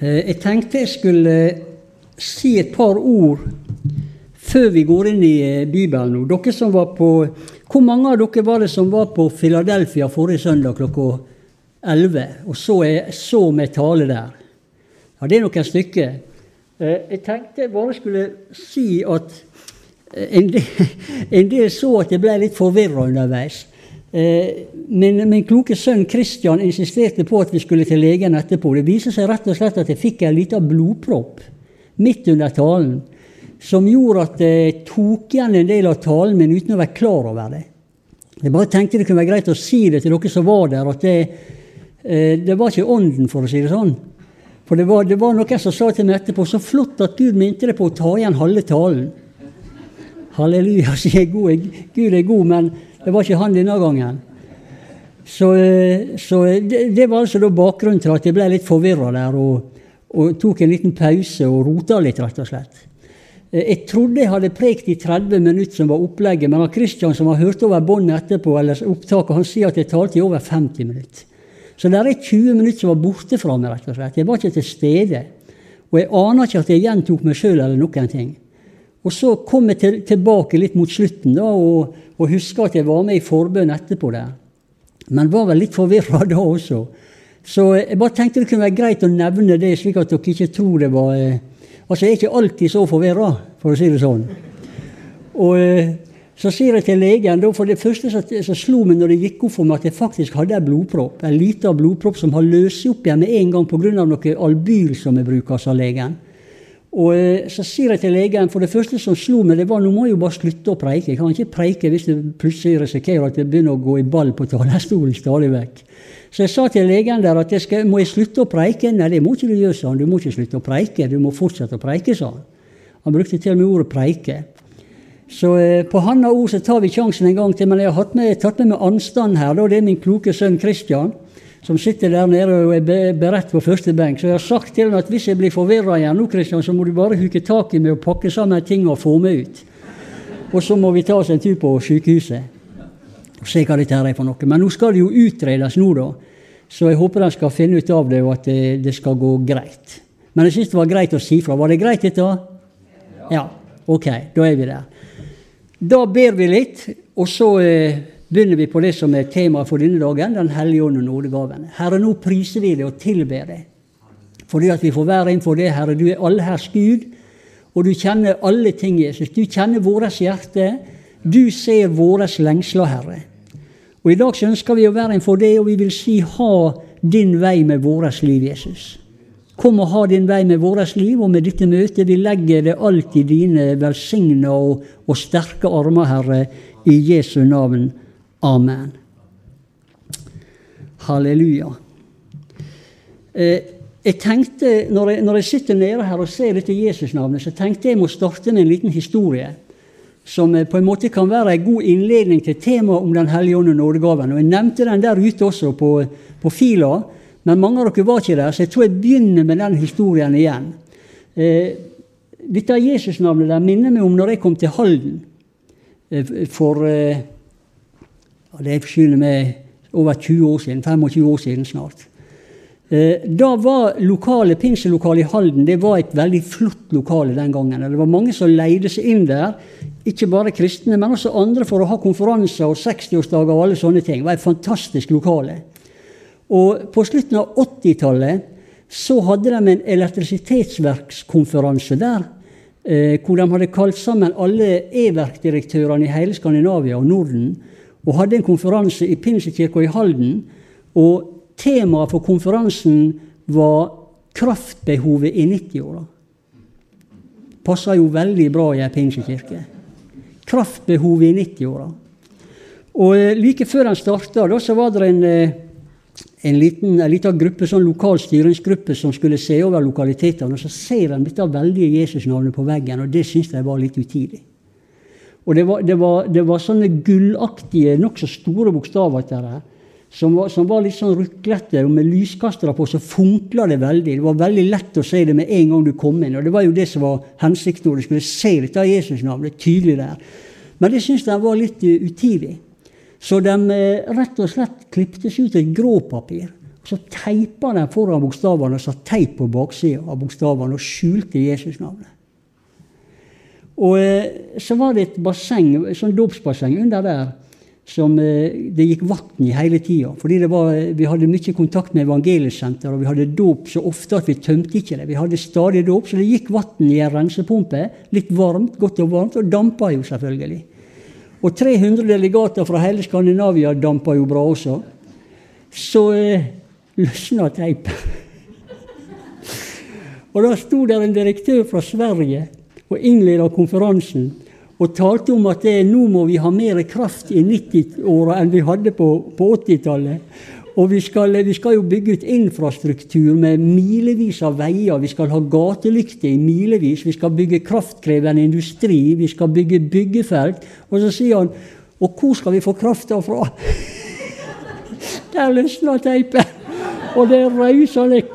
Eh, jeg tenkte jeg skulle si et par ord før vi går inn i eh, Bibelen nå. Dere som var på, Hvor mange av dere var det som var på Philadelphia forrige søndag klokka 11 og så, jeg, så med tale der? Ja, det er noen stykker. Eh, jeg tenkte jeg bare skulle si at en del, en del så at jeg ble litt forvirra underveis. Min, min, kloke sønn Kristian insisterte på at vi skulle til legen etterpå. Det viser seg rett og slett at jeg fikk en liten blodpropp midt under talen som gjorde at jeg tok igjen en del av talen min uten å være klar over det. Jeg bare tenkte det kunne være greit å si det til dere som var der, at det, eh, det var ikke ånden, for å si det sånn. For det var, det var noen som sa til meg etterpå så flott at Gud minte deg på å ta igjen halve talen. Halleluja, sier jeg. Gud er god, men det var ikke han denne gangen. Så, eh, så det, det, var altså bakgrunnen til at jeg ble litt forvirra der og, og, tok en liten pause og rota litt, rett og slett. Eh, jeg trodde jeg hadde prekt i 30 minutter, som var opplegget, men Kristian som har hørt over båndet etterpå, eller opptaket, han sier at jeg talte i over 50 minutter. Så det er 20 minutter som var borte fra meg, rett og slett. Jeg var ikke til stede. Og jeg aner ikke at jeg gjentok meg sjøl eller noen ting. Og så kom jeg til, tilbake litt mot slutten da, og, og huska at jeg var med i forbønn etterpå der. Men var vel litt forvirra da også. Så jeg bare tenkte det kunne være greit å nevne det, slik at dere ikke tror det var eh, Altså, jeg er ikke alltid så forvirra, for å si det sånn. Og eh, så sier jeg til legen da, For det første så, så slo meg når det gikk opp for meg at jeg faktisk hadde en blodpropp. En liten blodpropp som har løst opp igjen med en gang pga. noe albyl som jeg bruker, sa legen. Og eh, Så sier jeg til legen For det første som slo meg, det var nå må jeg jo bare slutte å preike. Jeg kan ikke preike hvis jeg plutselig risikerer at jeg begynner å gå i ball på talerstolen stadig vekk. Så jeg sa til legen der at jeg skal, må jeg slutte å preike. Nei, det må ikke du gjøre, sa han. Du må ikke slutte å preike, du må fortsette å preike, sa han. Han brukte til og med ordet preike. Så eh, på hans ord så tar vi sjansen en gang til. Men jeg har med, tatt med meg anstand her. Da. Det er min kloke sønn Kristian som sitter der nede og er beredt på første benk. Så jeg har sagt til ham at hvis jeg blir forvirra igjen nå, Kristian, så må du bare huke tak i meg og pakke sammen ting og få meg ut. Og så må vi ta oss en tur på sykehuset og se hva dette her er for noe. Men nå skal det jo utredes nå, da. Så jeg håper de skal finne ut av det, og at det, det skal gå greit. Men jeg syns det var greit å si fra. Var det greit, dette? Ja. Ok, da er vi der. Da ber vi litt, og så eh, begynner vi på det som er temaet for denne dagen, Den hellige ånd og nådegaven. Herre, nå priser vi det og tilber det. Fordi at vi får være innenfor det, Herre. Du er allherrs Gud, og du kjenner alle ting, Jesus. Du kjenner vårt hjerte. Du ser våre lengsler, Herre. Og I dag så ønsker vi å være innenfor det, og vi vil si ha din vei med vårt liv, Jesus. Kom og ha din vei med vårt liv, og med dette møtet vi legger det alt i dine velsigna og, og, sterke armer, Herre, i Jesu navn. Amen. Halleluja. Eh, jeg tenkte, når jeg, når jeg, sitter nede her og ser dette Jesusnavnet, så tenkte jeg må starte med en liten historie som på en måte kan være en god innledning til temaet om Den hellige ånd og nådegaven. Og Jeg nevnte den der ute også på, på fila, men mange av dere var ikke der, så jeg tror jeg begynner med den historien igjen. Eh, dette Jesusnavnet der minner meg om når jeg kom til Halden eh, for eh, Det skylder meg over 20 år siden, 25 år siden snart. Eh, da var lokale, Pinselokalet i Halden det var et veldig flott lokale den gangen. Det var mange som leide seg inn der. Ikke bare kristne, men også andre for å ha konferanser og 60-årsdager og alle sånne ting. Det var et fantastisk lokale. Og på slutten av 80-tallet så hadde de en elektrisitetsverkskonferanse der. Eh, hvor de hadde kalt sammen alle e-verkdirektørene i hele Skandinavia og Norden. Og hadde en konferanse i Pinsekirka i Halden. Og Temaet for konferansen var kraftbehovet i 90-åra. Passer jo veldig bra i ei pinsekirke. Kraftbehovet i 90-åra. Og eh, Like før den starta, så var det en, eh, en liten, en liten gruppe, sånn lokal styringsgruppe som skulle se over lokalitetene. og Så ser de dette veldige Jesusnavnet på veggen, og det syns de var litt utidig. Og Det var, det var, det var sånne gullaktige, nokså store bokstaver. Til det som var, som var, litt sånn ruklete, og med lyskastere på så funkla det veldig. Det var veldig lett å se det med en gang du kom inn. Og det var jo det som var hensikten når du skulle se dette av Jesusnavnet tydelig der. Men det syns de var litt uh, utidig. Så de uh, rett og slett klipte seg ut et gråpapir. Så teipa de foran bokstavene og satte teip på baksida av bokstavene og skjulte Jesusnavnet. Og eh, så var det et basseng, sånn dåpsbasseng under der som eh, det gikk vann i hele tida. Fordi var, vi hadde mye kontakt med evangeliesenteret, og vi hadde dåp så ofte at vi tømte ikke det. Vi hadde stadig dåp, så det gikk vann i en rensepumpe. Litt varmt, godt og varmt, og dampa jo selvfølgelig. Og 300 delegater fra hele Skandinavia dampa jo bra også. Så eh, løsna teipen. og da sto der en direktør fra Sverige og innleda konferansen og talte om at det, nå må vi ha mer kraft i 90-åra enn vi hadde på, på 80-tallet. Og vi skal, vi skal, jo bygge ut infrastruktur med milevis av veier. Vi skal ha gatelykter i milevis. Vi skal bygge kraftkrevende industri. Vi skal bygge byggefelt. Og så sier han Og hvor skal vi få krafta fra? Der løsna teipen. Og det rausa litt.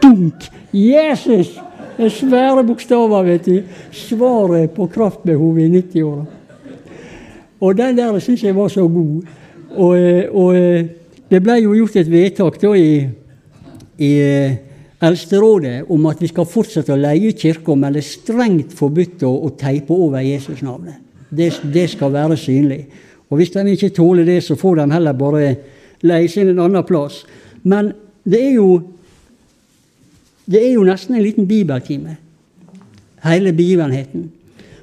Dunk! Jesus! Det er svære bokstaver, vet du. Svaret på kraftbehovet i 90-åra. Og den der syns jeg var så god. Og, eh, og, eh, det ble jo gjort et vedtak da i, i eh, Eldsterådet om at vi skal fortsette å leie kirka, men det er strengt forbudt å, å teipe over Jesusnavnet. Det, det skal være synlig. Og hvis de ikke tåler det, så får de heller bare leie seg en annen plass. Men det er jo det er jo nesten en liten bibeltime, hele begivenheten.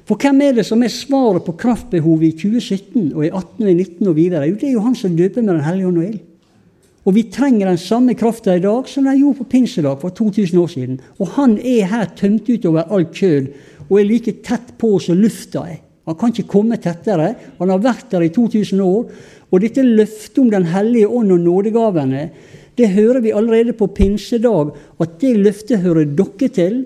For hvem er det som er svaret på kraftbehovet i 2017 og i 18 og i 19 og videre? Jo, det er jo han som døper med Den hellige ånd og ild. Og vi trenger den samme krafta i dag som de gjorde på pinsedag for 2000 år siden. Og han er her tømt utover all kjød og er like tett på som lufta er. Han kan ikke komme tettere. Han har vært der i 2000 år. Og dette løftet om Den hellige ånd og nådegavene det hører vi allerede på pinsedag, at det løftet hører dere til.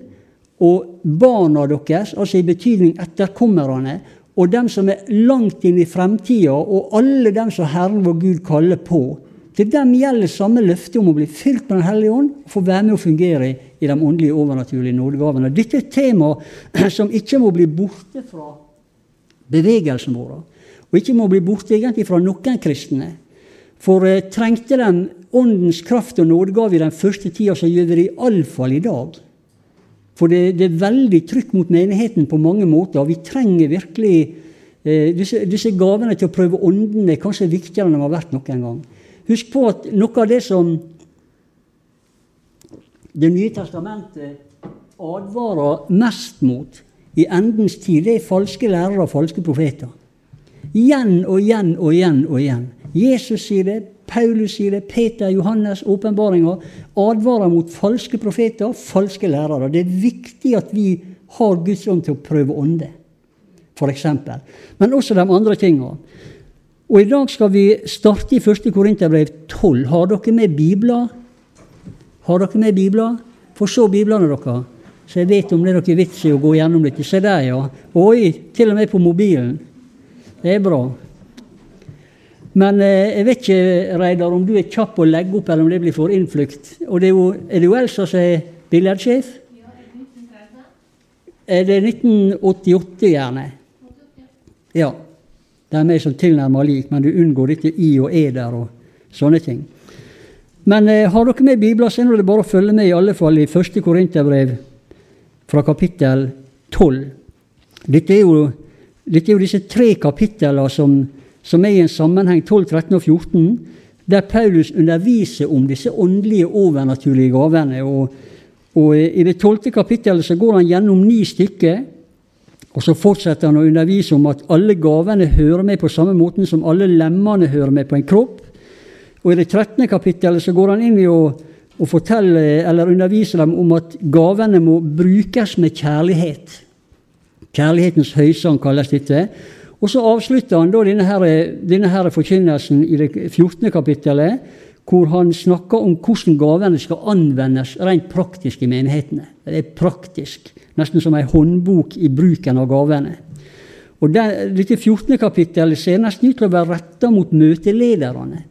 Og barna deres, altså i betydning etterkommerne, og dem som er langt inn i fremtida, og alle dem som Herren vår Gud kaller på. Til dem gjelder samme løfte om å bli fylt med Den hellige ånd og få være med å fungere i de åndelige overnaturlige nådegavene. Dette er et tema som ikke må bli borte fra bevegelsen vår, og ikke må bli borte egentlig fra noen kristne. For eh, trengte de Åndens kraft og nådegave i den første tida, så gjør vi det iallfall i dag. For det, det, er veldig trykk mot menigheten på mange måter. Vi trenger virkelig eh, disse, disse, gavene til å prøve ånden er kanskje viktigere enn de har vært noen gang. Husk på at noe av det som Det nye testamentet advarer mest mot i endens tid, det er falske lærere og falske profeter. Igjen og igjen og igjen og igjen. Jesus sier det, Paulus sier det, Peter, Johannes, åpenbaringer advarer mot falske profeter, falske lærere. Det er viktig at vi har Guds ånd til å prøve ånde, f.eks. Men også de andre tinga. Og I dag skal vi starte i 1. Korinterbrev 12. Har dere med bibler? Har dere med bibler? Få se biblene deres, så jeg vet om det er noe vits i å gå gjennom litt. Se der, ja. Oi, til og med på mobilen. Det er bra. Men eh, jeg vet ikke, Reidar, om du er kjapp å legge opp, eller om det blir for innflukt. Og det er, jo, er det jo Elsa som er billedsjef? Er det 1988, gjerne? Ja. Det er meg som tilnærmer lik, men du unngår dette i og e der og sånne ting. Men eh, har dere med bibler, så er det bare å følge med, i alle fall i første Korinterbrev fra kapittel 12. Dette er jo, dette er jo disse tre kapitlene som som er i en sammenheng 12, 13 og 14, der Paulus underviser om disse åndelige, overnaturlige gavene. Og, og I det tolvte kapittelet så går han gjennom ni stykker. Og så fortsetter han å undervise om at alle gavene hører med på samme måten som alle lemmene hører med på en kropp. Og I det 13. kapittelet så går han inn i å, å fortelle, eller undervise dem om at gavene må brukes med kjærlighet. Kjærlighetens høysang kalles dette. Og så avslutter han da denne, her, denne her forkynnelsen i det 14. kapittelet, hvor han snakker om hvordan gavene skal anvendes rent praktisk i menighetene. Det er praktisk, nesten som en håndbok i bruken av gavene. Og det, Dette 14. kapittelet ser nesten ut til å være retta mot møtelederne.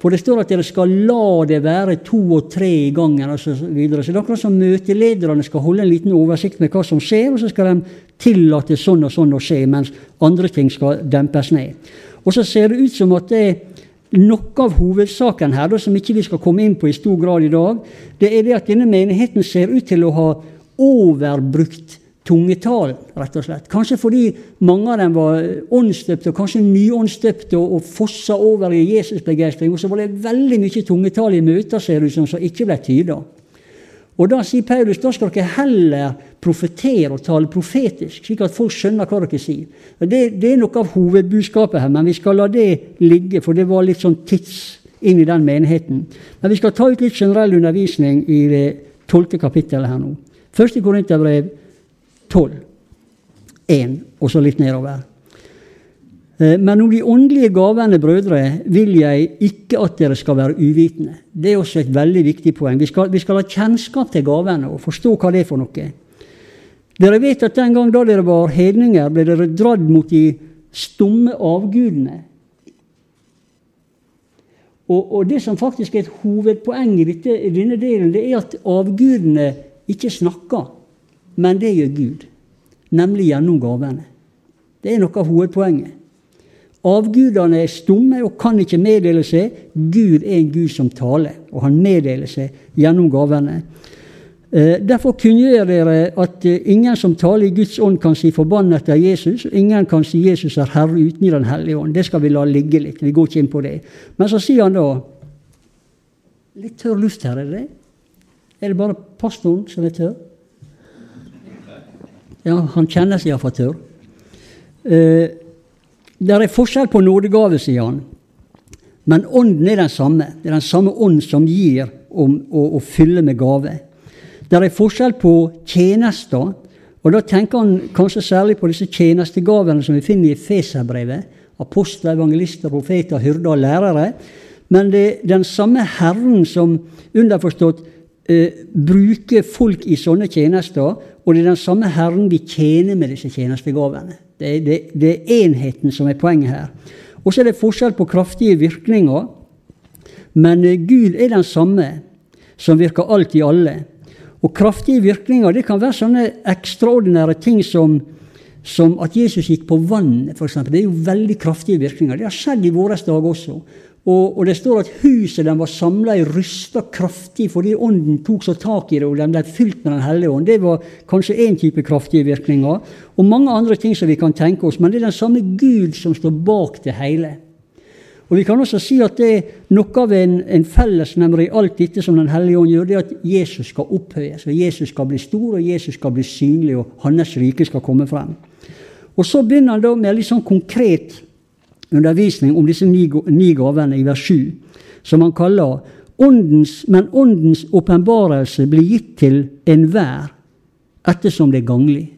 For det står at dere skal la det være to og tre i gangen osv. Så, videre. så det er akkurat som møtelederne skal holde en liten oversikt med hva som skjer, og så skal de tillate sånn og sånn å skje, mens andre ting skal dempes ned. Og så ser det ut som at det er noe av hovedsaken her, da, som ikke vi skal komme inn på i stor grad i dag, det er det at denne menigheten ser ut til å ha overbrukt tungetalen, rett og slett. Kanskje fordi mange av dem var åndsdøpte, og kanskje nyåndsdøpte, og, og fossa over i Jesusbegeistring. Og så var det veldig mye tungetall i møter, ser det ut som, som ikke ble tyda. Og da sier Paulus da skal dere heller profetere og tale profetisk, slik at folk skjønner hva dere sier. Det, det, er noe av hovedbudskapet her, men vi skal la det ligge, for det var litt sånn tids inn i den menigheten. Men vi skal ta ut litt generell undervisning i det tolvte kapittelet her nå. Første Korinterbrev 12. 1, og så litt nedover. Eh, men om de åndelige gavene, brødre, vil jeg ikke at dere skal være uvitende. Det er også et veldig viktig poeng. Vi skal, vi skal ha kjennskap til gavene og forstå hva det er for noe. Dere vet at den gang da dere var hedninger, ble dere dratt mot de stumme avgudene. Og, og, det som faktisk er et hovedpoeng i, dette, i denne delen, det er at avgudene ikke snakker, men det gjør Gud. Nemlig gjennom gavene. Det er noe av hovedpoenget. Avgudene er stumme og kan ikke meddele seg. Gud er en Gud som taler, og han meddeler seg gjennom gavene. Eh, derfor kunngjør dere at eh, ingen som taler i Guds ånd, kan si 'forbannet er Jesus', og ingen kan si 'Jesus er Herre' uten i Den hellige ånd. Det skal vi la ligge litt. Vi går ikke inn på det. Men så sier han da Litt tørr luft her, er det det? Er det bare pastoren som er tørr? Ja, han kjenner seg iallfall tørr. Eh, det er forskjell på nådegave, sier han. Men ånden er den samme. Det er den samme ånd som gir om å, fylle med gave. Det er forskjell på tjenester, og da tenker han kanskje særlig på disse tjenestegavene som vi finner i Feserbrevet. Apostler, evangelister, profeter, hyrder og lærere. Men det er den samme Herren som underforstått eh, bruker folk i sånne tjenester, og det er den samme Herren vi tjener med disse tjenestegavene. Det, det, det er enheten som er poenget her. Og så er det forskjell på kraftige virkninger. Men eh, Gud er den samme som virker alt i alle. Og kraftige virkninger det kan være sånne ekstraordinære ting som, som at Jesus gikk på vannet, f.eks. Det er jo veldig kraftige virkninger. Det har skjedd i våre dager også. Og, og, det står at huset den var samla i, rysta kraftig fordi ånden tok så tak i det, og den ble fylt med Den hellige ånd. Det var kanskje én type kraftige virkninger. Og mange andre ting som vi kan tenke oss. Men det er den samme Gud som står bak det hele. Og Vi kan også si at det er noe av en, en fellesnevner i alt dette som Den hellige ånd gjør, det er at Jesus skal opphøyes. og Jesus skal bli stor, og Jesus skal bli synlig, og hans rike skal komme frem. Og Så begynner han da med litt sånn konkret undervisning om disse ni, ni gavene i vers 7, som han kaller åndens, Men åndens åpenbarelse blir gitt til enhver ettersom det er ganglig.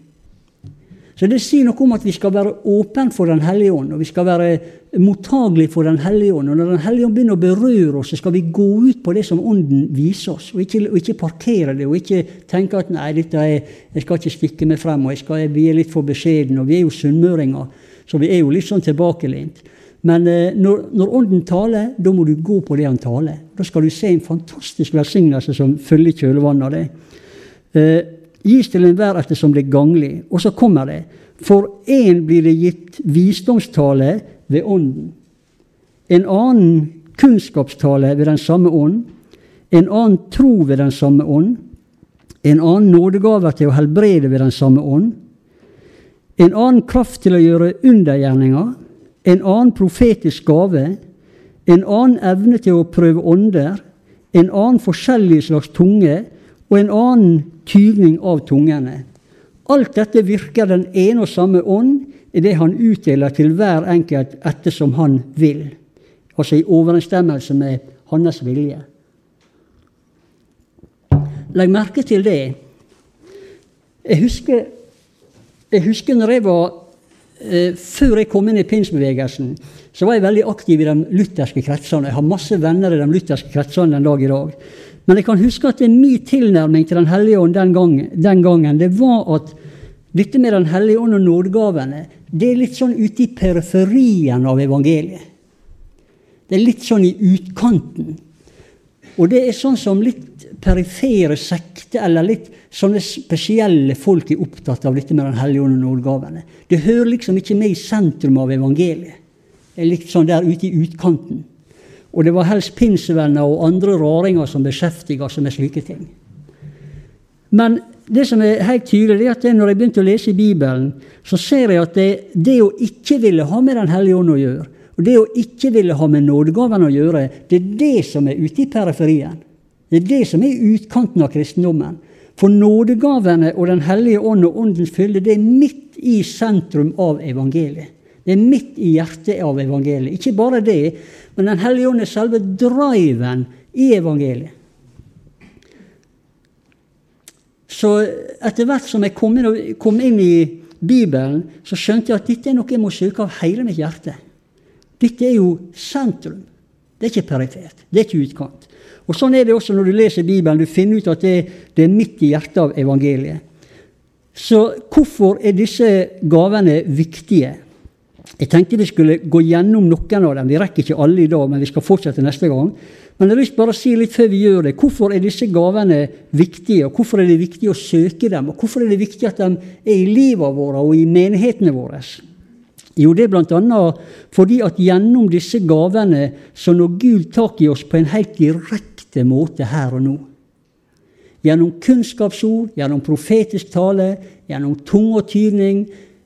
Så Det sier noe om at vi skal være åpne for Den hellige ånd, og vi skal være mottagelige for Den hellige ånd. Og Når Den hellige ånd begynner å berøre oss, så skal vi gå ut på det som Ånden viser oss, og ikke, og ikke parkere det, og ikke tenke at nei, dette er, jeg skal ikke stikke meg frem, og jeg skal, vi er litt for beskjedne, og vi er jo sunnmøringer. Så vi er jo litt sånn tilbakelent. Men eh, når, når, Ånden taler, da må du gå på det han taler. Da skal du se en fantastisk velsignelse som følger kjølvannet av det. Eh, gis til enhver etter som det er ganglig. Og så kommer det. For én blir det gitt visdomstale ved Ånden. En annen kunnskapstale ved den samme ånd. En annen tro ved den samme ånd. En annen nådegave til å helbrede ved den samme ånd en annen kraft til å gjøre undergjerninger, en annen profetisk gave, en annen evne til å prøve ånder, en annen forskjellig slags tunge og en annen tyvning av tungene. Alt dette virker den ene og samme ånd i det han utdeler til hver enkelt ettersom han vil, altså i overensstemmelse med hans vilje. Legg merke til det. Jeg husker jeg husker når jeg var eh, Før jeg kom inn i pinsbevegelsen, så var jeg veldig aktiv i de lutherske kretsene. Jeg har masse venner i de lutherske kretsene den dag i dag. Men jeg kan huske at min tilnærming til Den hellige ånd den, gang, den gangen, det var at dette med Den hellige ånd og nådegavene, det er litt sånn ute i periferien av evangeliet. Det er litt sånn i utkanten. Og det er sånn som litt perifere sekter eller litt sånne spesielle folk er opptatt av dette med Den hellige ånd og nådegavene. Det hører liksom ikke med i sentrum av evangeliet. Det er litt sånn der ute i utkanten. Og det var helst pinsevenner og andre raringer som beskjeftiga seg med slike ting. Men det som er helt tydelig, er at når jeg begynte å lese i Bibelen, så ser jeg at det, det å ikke ville ha med Den hellige ånd å gjøre, og det å ikke ville ha med nådegaven å gjøre, det er det som er ute i periferien. Det er det som er utkanten av kristendommen. For nådegavene og Den hellige ånd og Åndens fylde, det er midt i sentrum av evangeliet. Det er midt i hjertet av evangeliet. Ikke bare det, men Den hellige ånd er selve driven i evangeliet. Så etter hvert som jeg kom inn, kom inn, i Bibelen, så skjønte jeg at dette er noe jeg må søke av hele mitt hjerte. Dette er jo sentrum. Det er ikke perifert. Det er ikke utkant. Og Sånn er det også når du leser Bibelen. Du finner ut at det, det er midt i hjertet av evangeliet. Så hvorfor er disse gavene viktige? Jeg tenkte vi skulle gå gjennom noen av dem. Vi rekker ikke alle i dag, men vi skal fortsette neste gang. Men jeg har lyst bare å si litt før vi gjør det. Hvorfor er disse gavene viktige, og hvorfor er det viktig å søke dem? Og hvorfor er det viktig at de er i livet våre og i menighetene våre? Jo, det er bl.a. fordi at gjennom disse gavene så når Gud tak i oss på en helt direkte måte her og nå. Gjennom kunnskapsord, gjennom profetisk tale, gjennom tungetydning,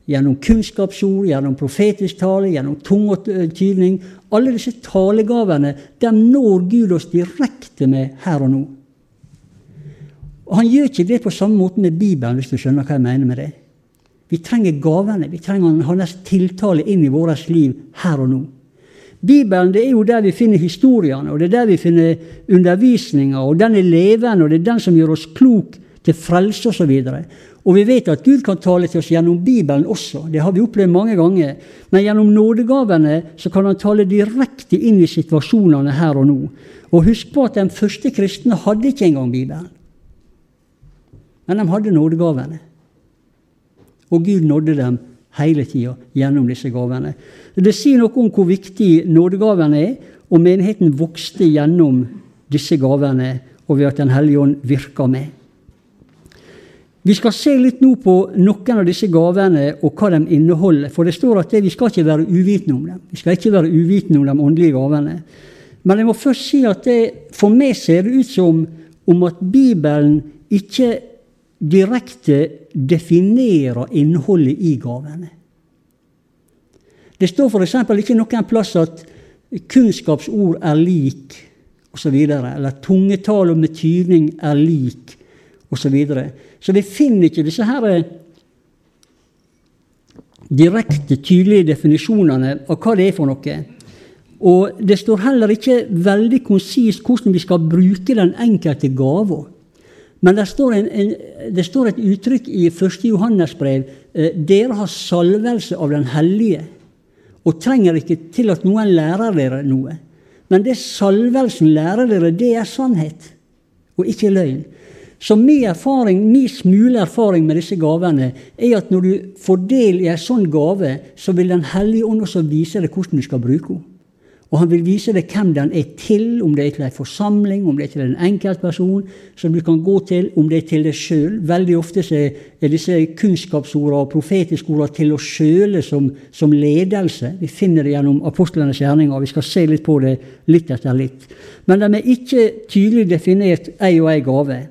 gjennom kunnskapsord, gjennom profetisk tale, gjennom tungetydning. Alle disse talegavene dem når Gud oss direkte med her og nå. Og Han gjør ikke det på samme måte med Bibelen, hvis du skjønner hva jeg mener med det. Vi trenger gavene, vi trenger hans tiltale inn i vårt liv her og nå. Bibelen det er jo der vi finner historiene, og det er der vi finner undervisninga, og den er levende, og det er den som gjør oss klok til frelse osv. Og vi vet at Gud kan tale til oss gjennom Bibelen også. Det har vi opplevd mange ganger. Men gjennom nådegavene så kan han tale direkte inn i situasjonene her og nå. Og husk på at de første kristne hadde ikke engang Bibelen. Men de hadde nådegavene. Og Gud nådde dem hele tida gjennom disse gavene. Det sier noe om hvor viktig nådegavene er, og menigheten vokste gjennom disse gavene og ved at Den hellige ånd virka med. Vi skal se litt nå på noen av disse gavene og hva de inneholder. For det står at vi skal ikke være uvitende om dem. Vi skal ikke være uvitende om de åndelige gavene. Men jeg må først si at det, for meg ser det ut som om at Bibelen ikke direkte definerer innholdet i gavene. Det står f.eks. ikke noen plass at kunnskapsord er lik osv., eller tungetale med tydning er lik osv. Så, videre. så vi finner ikke disse her eh, direkte, tydelige definisjonene av hva det er for noe. Og det står heller ikke veldig konsist hvordan vi skal bruke den enkelte gava. Men det står, en, en, det står, et uttrykk i 1. Johannes brev eh, dere har salvelse av Den hellige, og trenger ikke til at noen lærer dere noe. Men det salvelsen lærer dere, det er sannhet, og ikke løgn. Så min erfaring, min smule erfaring med disse gavene er at når du får del i en sånn gave, så vil Den hellige ånd også vise deg hvordan du skal bruke henne. Og han vil vise deg hvem den er til, om det er til en forsamling, om det er til en enkeltperson som du kan gå til, om det er til deg sjøl. Veldig ofte er disse kunnskapsordene og profetiske ordene til oss sjøle som, som, ledelse. Vi finner det gjennom apostlenes gjerninger, og vi skal se litt på det litt etter litt. Men de er ikke tydelig definert ei og ei gave.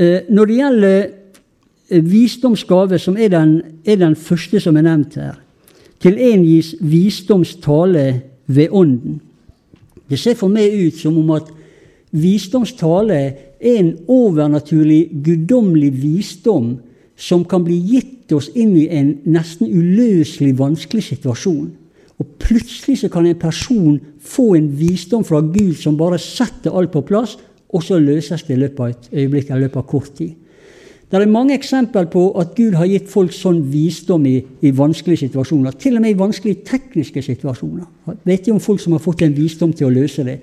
Eh, når det gjelder visdomsgave, som er den, er den første som er nevnt her Til en gis visdomstale ved Ånden. Det ser for meg ut som om at visdomstale er en overnaturlig, guddommelig visdom som kan bli gitt oss inn i en nesten uløselig vanskelig situasjon. Og plutselig så kan en person få en visdom fra Gud som bare setter alt på plass, og så løses det i løpet av et øyeblikk eller løpet av kort tid. Det er mange eksempler på at Gud har gitt folk sånn visdom i, i vanskelige situasjoner. Til og med i vanskelige tekniske situasjoner. Vet om folk som har fått en visdom til å løse det.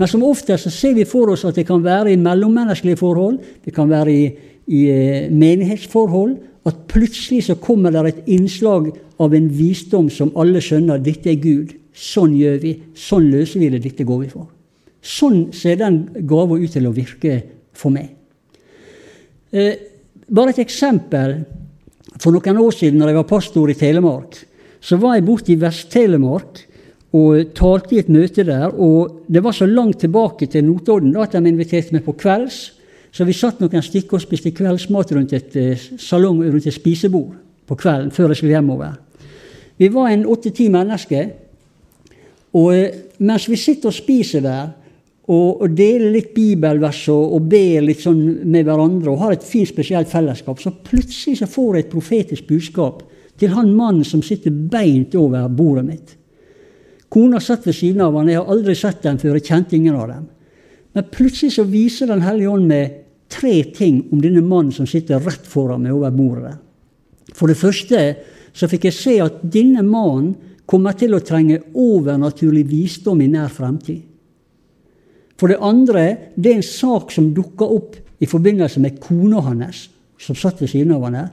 Men som oftest så ser vi for oss at det kan være i mellommenneskelige forhold, det kan være i, i eh, menighetsforhold, at plutselig så kommer det et innslag av en visdom som alle skjønner dette er Gud. Sånn gjør vi. Sånn løser vi det. Dette går vi for. Sånn ser den gava ut til å virke for meg. Eh, bare et eksempel. For noen år siden når jeg var pastor i Telemark, så var jeg borte i Vest-Telemark. og talte i et møte der. Og det var så langt tilbake til Notodden at de inviterte meg på kvelds. Så vi satt noen stykker og spiste kveldsmat rundt et eh, salong rundt et spisebord på kvelden før jeg skulle hjemover. Vi var en åtte-ti mennesker. Og eh, mens vi sitter og spiser der, og, og deler litt bibelvers og, og, ber litt sånn med hverandre og har et fint, spesielt fellesskap, så plutselig så får jeg et profetisk budskap til han mannen som sitter beint over bordet mitt. Kona satt ved siden av han, jeg har aldri sett dem før, jeg kjente ingen av dem. Men plutselig så viser Den hellige ånd meg tre ting om denne mannen som sitter rett foran meg over bordet. For det første så fikk jeg se at denne mannen kommer til å trenge overnaturlig visdom i nær fremtid. For det andre, det er en sak som dukker opp i forbindelse med kona hans, som satt ved siden av han her.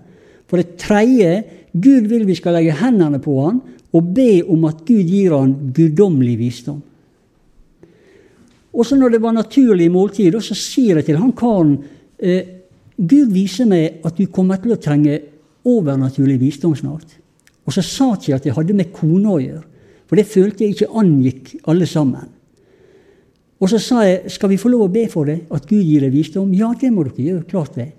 For det tredje, Gud vil vi skal legge hendene på han og be om at Gud gir han guddommelig visdom. Og så når det var naturlig måltid, så sier jeg til han karen eh, Gud viser meg at du kommer til å trenge overnaturlig visdom snart. Og så sa ikke jeg at jeg hadde med kona å gjøre, for det følte jeg ikke angikk alle sammen. Og så sa jeg skal vi få lov å be for det, at Gud gir deg visdom. Ja, det må dere gjøre. klart det.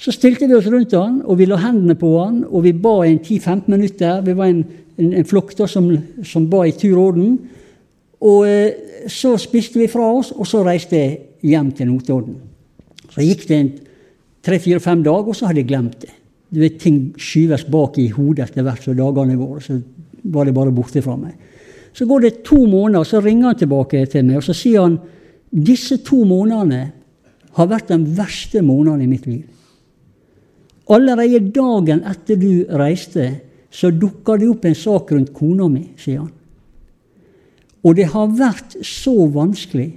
Så stilte vi oss rundt han, og vi la hendene på han, og vi ba i 10-15 minutter. Vi var en, en, en flokk som, som, ba i tur og orden. Og eh, så spiste vi fra oss, og så reiste jeg hjem til Notodden. Så gikk det tre-fire-fem dager, og så hadde jeg glemt det. Du vet, Ting skyves bak i hodet etter hvert som dagene går. Så var det bare borte fra meg. Så går det to måneder, så ringer han tilbake til meg og så sier han, disse to månedene har vært den verste måneden i mitt liv. Allerede dagen etter du reiste, så dukka det opp en sak rundt kona mi, sier han. Og det har vært så vanskelig.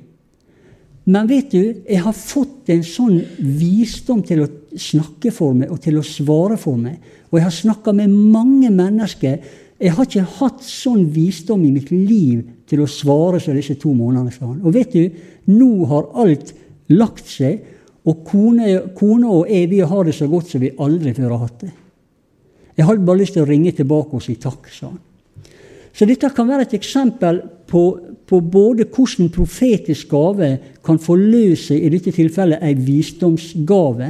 Men vet du, jeg har fått en sånn visdom til å snakke for meg og til å svare for meg. Og jeg har snakka med mange mennesker jeg har ikke hatt sånn visdom i mitt liv til å svare som disse to månedene. sa han. Og vet du, nå har alt lagt seg, og kone, kone og jeg vi har det så godt som vi aldri før har hatt det. Jeg hadde bare lyst til å ringe tilbake og si takk, sa han. Så dette kan være et eksempel på, på både hvordan profetisk gave kan forløse i dette tilfellet ei visdomsgave,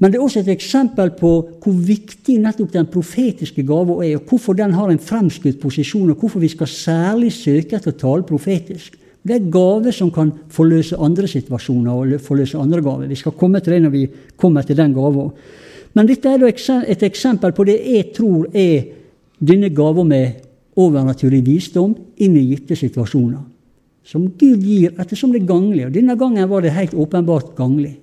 men det er også et eksempel på hvor viktig nettopp den profetiske gava er, og hvorfor den har en fremskutt posisjon, og hvorfor vi skal særlig søke etter å tale profetisk. Det er gaver som kan forløse andre situasjoner og forløse andre gaver. Vi skal komme til det når vi kommer til den gava. Men dette er et eksempel på det jeg tror er denne gava med overnaturlig visdom inn i gitte situasjoner. Som Gud gir ettersom det er ganglig. Og denne gangen var det helt åpenbart ganglig.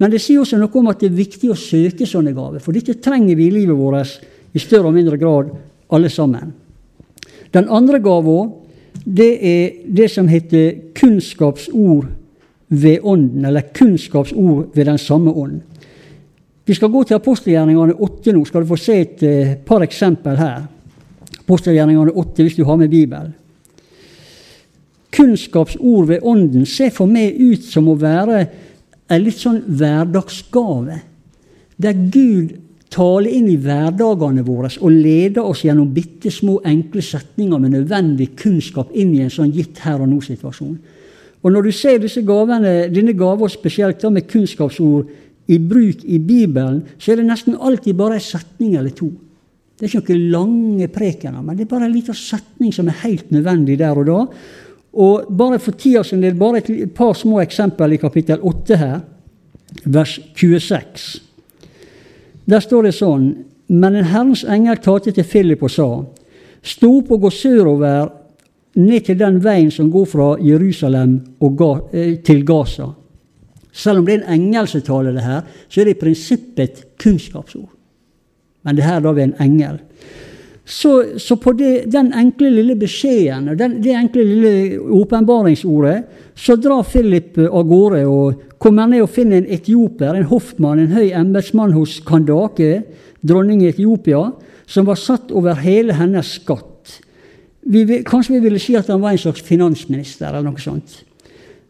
Men det sier også noe om at det er viktig å søke sånne gaver, for dette trenger vi i livet vårt i større og mindre grad, alle sammen. Den andre gava, det er det som heter kunnskapsord ved Ånden, eller kunnskapsord ved den samme ånd. Vi skal gå til apostelgjerningene 8 nå, skal du få se et uh, par eksempel her. Apostelgjerningene 8, hvis du har med Bibelen. Kunnskapsord ved Ånden ser for meg ut som å være en litt sånn hverdagsgave, der Gud taler inn i hverdagene våre og leder oss gjennom bitte små, enkle setninger med nødvendig kunnskap inn i en sånn gitt her og nå-situasjon. Og Når du ser disse gavene, denne gaven spesielt da med kunnskapsord i bruk i Bibelen, så er det nesten alltid bare en setning eller to. Det er ikke noen lange prekener, men det er bare en liten setning som er helt nødvendig der og da. Og bare for tida sin del, bare et par små eksempel i kapittel 8 her, vers 26. Der står det sånn Men en Herrens engel talte til Philip og sa:" Stå opp og gå sørover ned til den veien som går fra Jerusalem ga, eh, til Gaza. Selv om det er en engel som taler det her, så er det i prinsippet et kunnskapsord. Men det her er da ved en engel. Så, så på det, den enkle lille beskjeden og det enkle lille åpenbaringsordet, så drar Philip av gårde og kommer ned og finner en etioper, en hoffmann, en høy embetsmann hos Kandake, dronning i Etiopia, som var satt over hele hennes skatt. Vi, kanskje vi ville si at han var en slags finansminister eller noe sånt.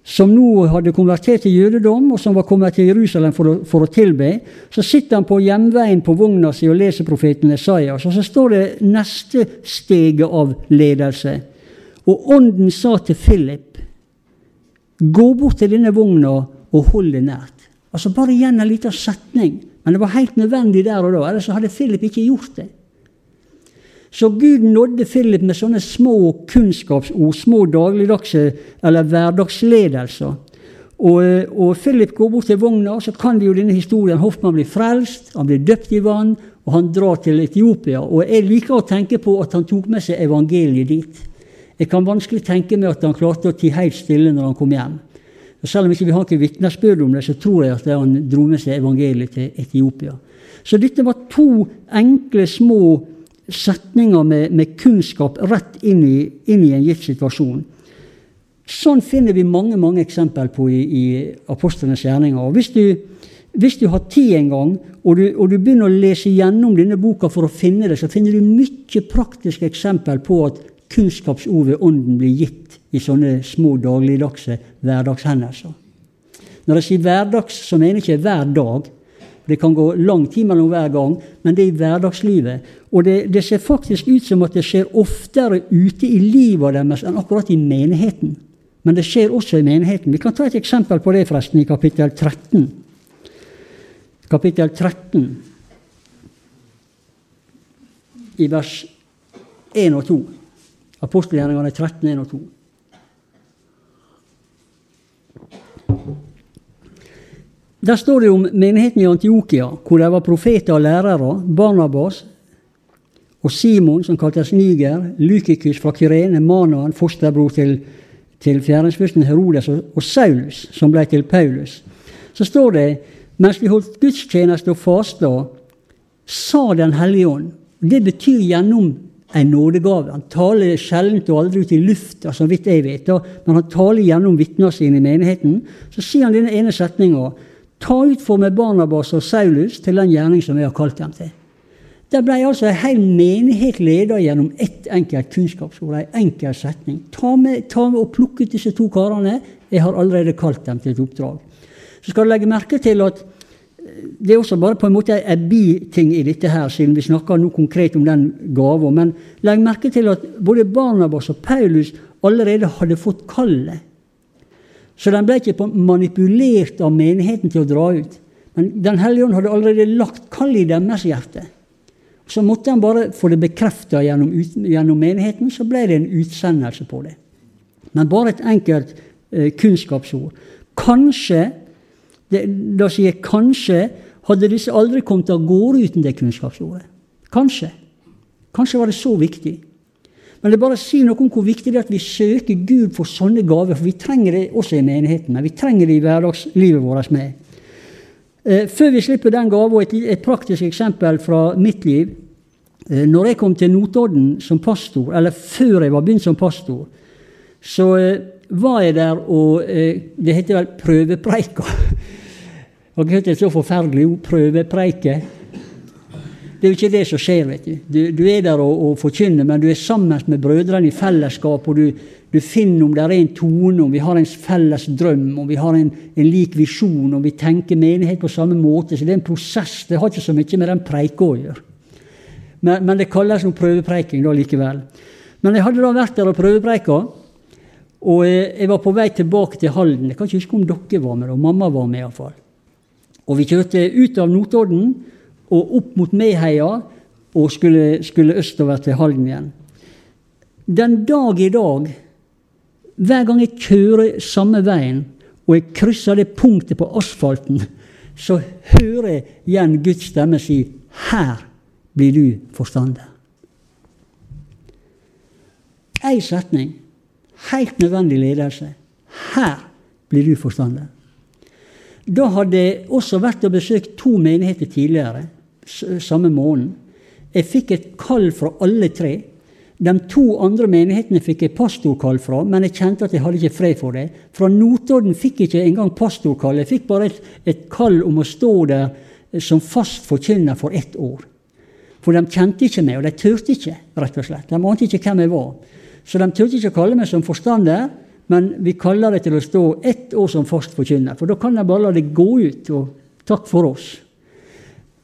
Som nå hadde konvertert til jødedom, og som var kommet til Jerusalem for å, for å tilbe. Så sitter han på hjemveien på vogna si og leser profeten Esaias. Og så står det neste steget av ledelse. Og ånden sa til Philip, gå bort til denne vogna og hold det nært. Altså Bare igjen en liten setning. Men det var helt nødvendig der og da, ellers hadde Philip ikke gjort det. Så Gud nådde Philip med sånne små kunnskapsord, små dagligdagse eller hverdagsledelser. Og, og Philip går bort til vogna, og så kan vi jo denne historien. Hoffmann blir frelst, han blir døpt i vann, og han drar til Etiopia. Og Jeg liker å tenke på at han tok med seg evangeliet dit. Jeg kan vanskelig tenke meg at han klarte å tie helt stille når han kom hjem. Og selv om ikke vi har ikke vitnesbyrd om det, så tror jeg at han dro med seg evangeliet til Etiopia. Så dette var to enkle, små setninger med, med kunnskap rett inn i, inn i, en gitt situasjon. Sånn finner vi mange mange eksempler på i, i apostlenes gjerninger. Og hvis du, hvis du har tid en gang, og du, og du, begynner å lese gjennom denne boka for å finne det, så finner du mye praktiske eksempel på at kunnskapsord ved Ånden blir gitt i sånne små dagligdagse hverdagshendelser. Når jeg sier hverdags, så mener jeg ikke hver dag. Det kan gå lang tid mellom hver gang, men det er i hverdagslivet. Og det, det, ser faktisk ut som at det skjer oftere ute i livet deres enn akkurat i menigheten. Men det skjer også i menigheten. Vi kan ta et eksempel på det forresten i kapittel 13. Kapittel 13, i vers 1 og 2. Apostelgjerningene 13, 1 og 2. Der står det om menigheten i Antiokia, hvor det var profeter og lærere. Barnabas, og Simon, som kaltes Niger, Lykikus fra Kyrene, Manaen, fosterbror til, til fjerdensfyrsten Herodes, og Saulus, som ble til Paulus. Så står det mens vi holdt gudstjeneste og fasta, sa Den hellige ånd. Det betyr gjennom en nådegave. Han taler sjelden og aldri ut i lufta, så vidt jeg vet, men han taler gjennom vitnene sine i menigheten. Så sier han denne ene setninga Ta ut for meg Barnabas og Saulus til den gjerning som jeg har kalt dem til. Der ble altså en hel menighet ledet gjennom ett enkelt kunnskapsord, en enkel setning. Ta med, ta med og Plukk ut disse to karene. Jeg har allerede kalt dem til et oppdrag. Så skal du legge merke til at eh, det er også bare på en måte en biting i dette her, siden vi snakker noe konkret om den gava. Men legg merke til at både Barnabas og Paulus allerede hadde fått kallet. Så den ble ikke manipulert av menigheten til å dra ut. Men Den hellige ånd hadde allerede lagt kall i deres hjerte. Så måtte han bare få det bekrefta gjennom, gjennom, menigheten, så ble det en utsendelse på det. Men bare et enkelt eh, kunnskapsord. Kanskje, det, da sier jeg kanskje, hadde disse aldri kommet av gårde uten det kunnskapsordet. Kanskje. Kanskje var det så viktig. Men det bare sier noe om hvor viktig det er at vi søker Gud for sånne gaver. For vi trenger det også i menigheten, men vi trenger det i hverdagslivet vårt med. Eh, før vi slipper den gava, et, et praktisk eksempel fra mitt liv. Eh, når jeg kom til Notodden som pastor, eller før jeg var begynt som pastor, så eh, var jeg der og Det heter vel prøvepreika. Har ikke hørt et så forferdelig ord? Prøvepreike. Det er jo ikke det som skjer. vet Du Du, du er der og, og forkynner, men du er sammen med brødrene i fellesskap, og du, du, finner om det er en tone, om vi har en felles drøm, om vi har en, en lik visjon, om vi tenker menighet på samme måte. Så det er en prosess. Det har ikke så mye med den preika å gjøre. Men, men, det kalles noe prøvepreiking da likevel. Men jeg hadde da vært der og prøvepreika, og jeg var på vei tilbake til Halden. Jeg kan ikke huske om dere var med, og mamma var med iallfall. Og vi kjørte ut av Notodden og opp mot Meheia og skulle, skulle østover til Halden igjen. Den dag i dag, hver gang jeg kjører samme veien og jeg krysser det punktet på asfalten, så hører jeg igjen Guds stemme si 'Her blir du forstander'. Én setning. Helt nødvendig ledelse. Her blir du forstander. Da hadde jeg også vært og besøkt to menigheter tidligere samme måneden. Jeg fikk et kall fra alle tre. De to andre menighetene fikk jeg pastorkall fra, men jeg kjente at jeg hadde ikke fred for det. Fra Notodden fikk jeg ikke engang pastorkall. Jeg fikk bare et, et kall om å stå der som fast forkynner for ett år. For de kjente ikke meg, og de turte ikke, rett og slett. De ante ikke hvem jeg var. Så de turte ikke å kalle meg som forstander, Men vi kaller det til å stå ett år som fast forkynner, for da kan jeg bare la det gå ut. og takk for oss.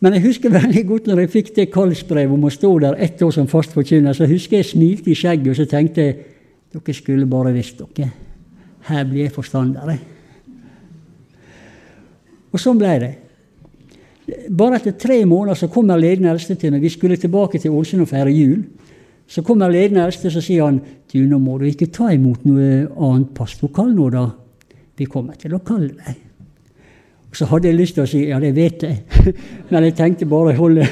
Men jeg husker veldig godt når jeg fikk det kallsbrevet om å stå der ett år som fast forkynner, så husker jeg smilte i skjegget og så tenkte jeg, dere skulle bare visst dere. Her blir jeg forstander. Og sånn ble det. Bare etter tre måneder så kommer ledende eldste til meg. Vi skulle tilbake til Ålesund og feire jul. Så kommer ledende eldste og sier han, du, nå må du ikke ta imot noe annet pastorkall nå, da. Vi kommer til å kalle deg. Så hadde jeg lyst til å si ja, det vet jeg, men jeg tenkte bare å holde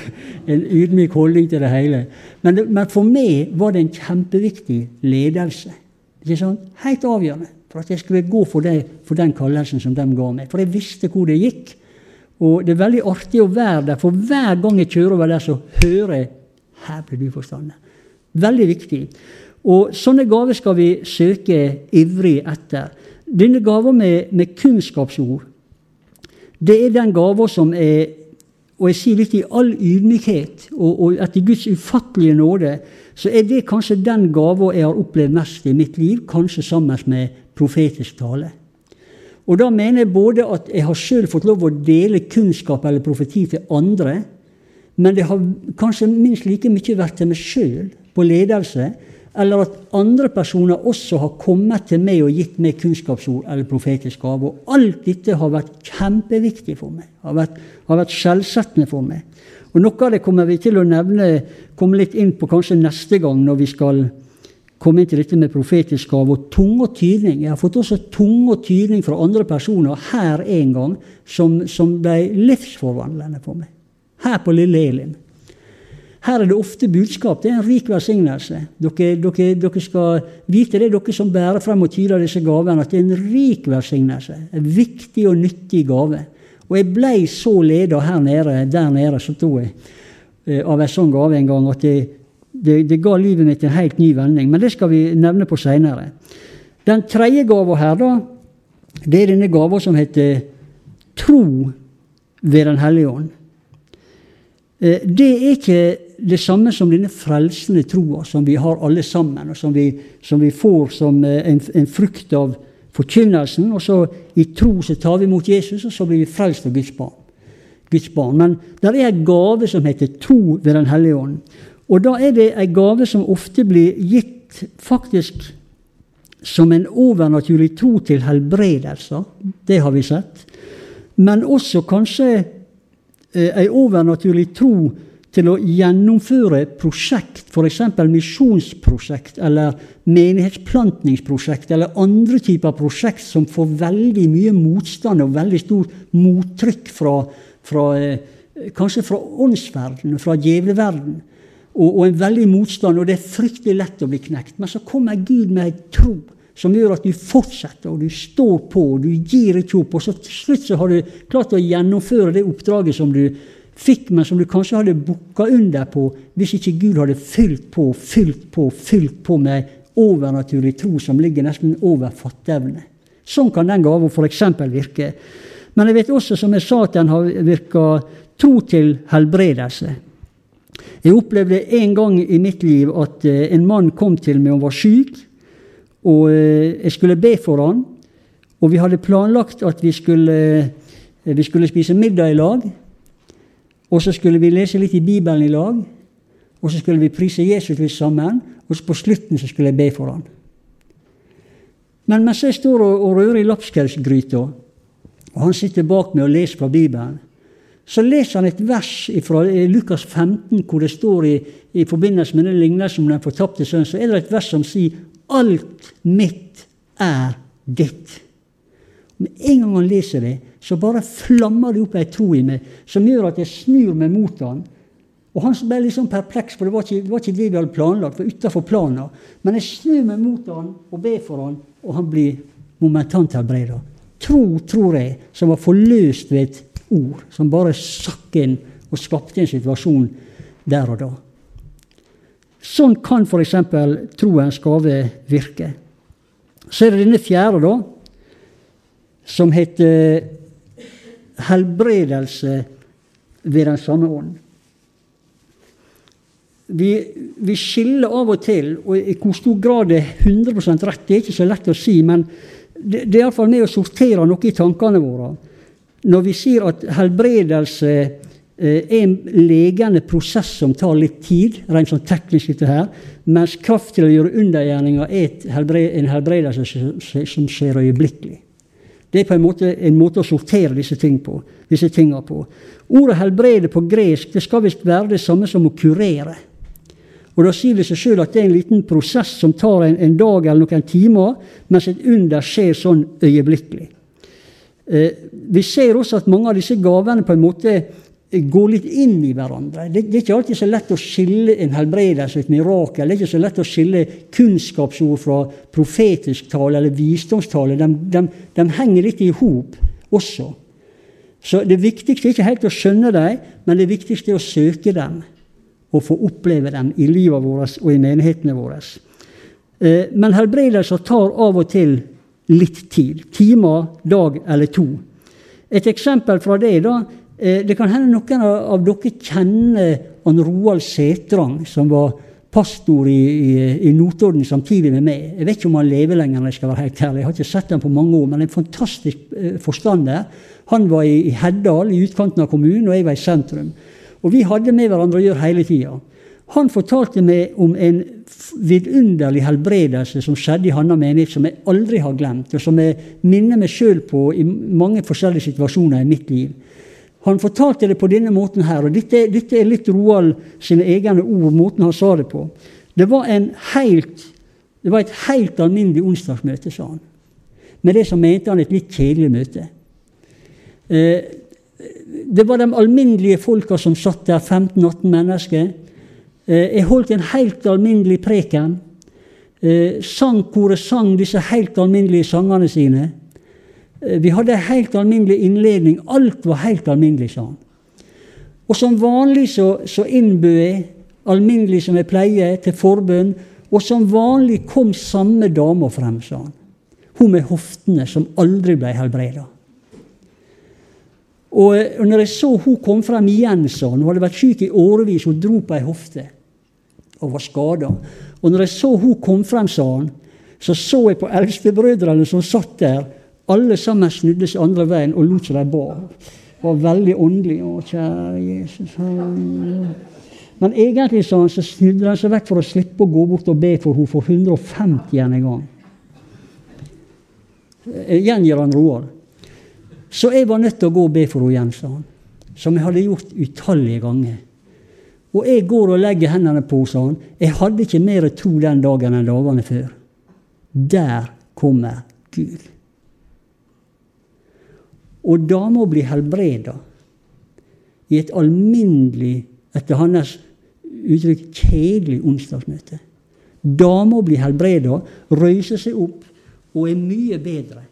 en ydmyk holdning til det hele. Men, men, for meg var det en kjempeviktig ledelse. Ikke sant? Helt avgjørende for at jeg skulle gå for, det, for den kallelsen som de ga meg. For jeg visste hvor det gikk. Og det er veldig artig å være der, for hver gang jeg kjører over der, så hører jeg her blir du forstander. Veldig viktig. Og sånne gaver skal vi søke ivrig etter. Denne gaven med, med kunnskapsord, det er den gava som er og jeg sier litt i all ydmykhet og, og etter Guds ufattelige nåde, så er det kanskje den gava jeg har opplevd mest i mitt liv, kanskje sammen med profetisk tale. Og da mener jeg både at jeg har sjøl fått lov å dele kunnskap eller profeti til andre, men det har kanskje minst like mye vært til meg sjøl på ledelse, eller at andre personer også har kommet til meg og gitt meg kunnskapsord eller profetisk gave. Og alt dette har vært kjempeviktig for meg, har vært, har vært skjellsettende for meg. Og Noe av det kommer vi til å nevne, komme litt inn på kanskje neste gang når vi skal komme inn til dette med profetisk gave og tunge og tydning. Jeg har fått også tunge og tydning fra andre personer her en gang som, som ble livsforvandlende for meg. Her på Lille Elin. Her er det ofte budskap. Det er en rik velsignelse. Dere, dere, dere, skal vite det, dere som bærer frem og tyder disse gavene, at det er en rik velsignelse. En viktig og nyttig gave. Og jeg ble så leda her nede, der nede, så sto jeg, eh, av en sånn gave en gang at det, det, det, ga livet mitt en helt ny vending. Men det skal vi nevne på seinere. Den tredje gava her, da, det er denne gava som heter tro ved Den hellige ånd. Eh, det er ikke det samme som denne frelsende troa som vi har alle sammen, og som vi, som vi får som eh, en, en, frukt av forkynnelsen. Og så i tro så tar vi imot Jesus, og så blir vi frelst av Guds barn. Guds barn. Men det er en gave som heter tro ved Den hellige ånd. Og da er det en gave som ofte blir gitt faktisk som en overnaturlig tro til helbredelser. Det har vi sett. Men også kanskje ei en overnaturlig tro til å gjennomføre prosjekt, f.eks. misjonsprosjekt eller menighetsplantningsprosjekt eller andre typer prosjekt som får veldig mye motstand og veldig stort mottrykk fra, fra eh, kanskje fra åndsverdenen, fra djevleverdenen og, og, en veldig motstand, og det er fryktelig lett å bli knekt. Men så kommer Gud med en tro som gjør at du fortsetter, og du står på, og du gir ikke opp. Og så til slutt så har du klart å gjennomføre det oppdraget som du fikk, men som du kanskje hadde bukka under på hvis ikke Gud hadde fylt på, fylt på, fylt på med overnaturlig tro som ligger nesten over fatteevne. Sånn kan den gaven f.eks. virke. Men jeg vet også, som jeg sa, at den har virka tro til helbredelse. Jeg opplevde en gang i mitt liv at eh, en mann kom til meg og var syk. Og eh, jeg skulle be for han. Og vi hadde planlagt at vi skulle, eh, vi skulle spise middag i lag. Og så skulle vi lese litt i Bibelen i lag. Og så skulle vi prise Jesus litt sammen. Og så på slutten så skulle jeg be for han. Men mens jeg står og, og rører i lapskausgryta, og han sitter bak meg og leser fra Bibelen, så leser han et vers fra Lukas 15, hvor det står i, i forbindelse med den lignelsen om den fortapte sønnen, så er det et vers som sier 'Alt mitt er ditt'. Med en gang han leser det, så bare flammer det opp ei tro i meg som gjør at jeg snur meg mot han. Og han ble litt sånn perpleks, for det var ikke det, var ikke det vi hadde planlagt. for utenfor planen. Men jeg snur meg mot han og ber for han, og han blir momentant helbreda. Tro, tror jeg, som var forløst ved et ord som bare sakk inn og skapte en situasjon der og da. Sånn kan f.eks. troens gave virke. Så er det denne fjerde, da, som heter helbredelse ved den samme ånd. vi, vi, skiller av og til, og i hvor stor grad det er 100 rett, det er ikke så lett å si, men det, det er iallfall med å sortere noe i tankene våre. Når vi sier at helbredelse eh, er en legende prosess som tar litt tid, rent sånn teknisk, dette her, mens kraft til å gjøre undergjerninger er en helbredelse som skjer øyeblikkelig. Det er på en måte en måte å sortere disse, ting på, disse tingene på. Ordet 'helbrede' på gresk det skal visst være det samme som å kurere. Og Da sier det seg sjøl at det er en liten prosess som tar en, en, dag eller noen timer, mens et under skjer sånn øyeblikkelig. Eh, vi ser også at mange av disse gavene på en måte går litt inn i hverandre. Det, det, er ikke alltid så lett å skille en helbredelse et mirakel. Det er ikke så lett å skille kunnskapsord fra profetisk tale eller visdomstale. De, de, de henger litt i hop også. Så det viktigste er ikke helt å skjønne dem, men det viktigste er å søke dem og få oppleve dem i livet vårt og i menighetene våre. Eh, men helbredelser tar av og til litt tid. Timer, dag eller to. Et eksempel fra det da, det kan hende noen av dere kjenner han Roald Setrang, som var pastor i, i, i, Notodden samtidig med meg. Jeg vet ikke om han lever lenger, når jeg skal være helt ærlig. Jeg har ikke sett ham på mange år, men en fantastisk eh, forstander. Han var i, i Heddal, i utkanten av kommunen, og jeg var i sentrum. Og vi hadde med hverandre å gjøre hele tida. Han fortalte meg om en vidunderlig helbredelse som skjedde i Hanna menighet, som jeg aldri har glemt, og som jeg minner meg sjøl på i mange forskjellige situasjoner i mitt liv. Han fortalte det på denne måten her, og dette, dette er litt Roald sine egne ord, måten han sa det på. Det var, helt, det var et helt alminnelig onsdagsmøte, sa han. Med det som mente han et litt kjedelig møte. Eh, det var de alminnelige folka som satt der, 15-18 mennesker. Eh, jeg holdt en helt alminnelig preken. Eh, Sangkoret sang disse helt alminnelige sangene sine. Eh, vi hadde en helt alminnelig innledning. Alt var helt alminnelig, sa han. Og som vanlig så, så innbød jeg, alminnelig som jeg pleier, til forbønn. Og som vanlig kom samme dama frem, sa han. Hun med hoftene som aldri ble helbreda. Eh, og når jeg så hun kom frem igjen, sa han, hun hadde vært syk i årevis, hun dro på ei hofte og var skada. Og når jeg så hun kom frem, sa han, så så jeg på eldstebrødrene som satt der, alle sammen snudde seg andre veien og lot som de ba. Var veldig åndelig. Å, kjære Jesus. Men egentlig så, så snudde de seg vekk for å slippe å gå bort og be for henne for 150 en gang. Eh, Gjengir han Roar. Så jeg var nødt til å gå og be for henne igjen, sa han. Som jeg hadde gjort utallige ganger. Og jeg går og legger hendene på sa han. Jeg hadde ikke mer tro den dagen enn dagene før. Der kommer Gud. Og dama blir helbreda i et alminnelig, etter hans uttrykk, kjedelig onsdagsmøte. Dama blir helbreda, røyser seg opp og er mye bedre.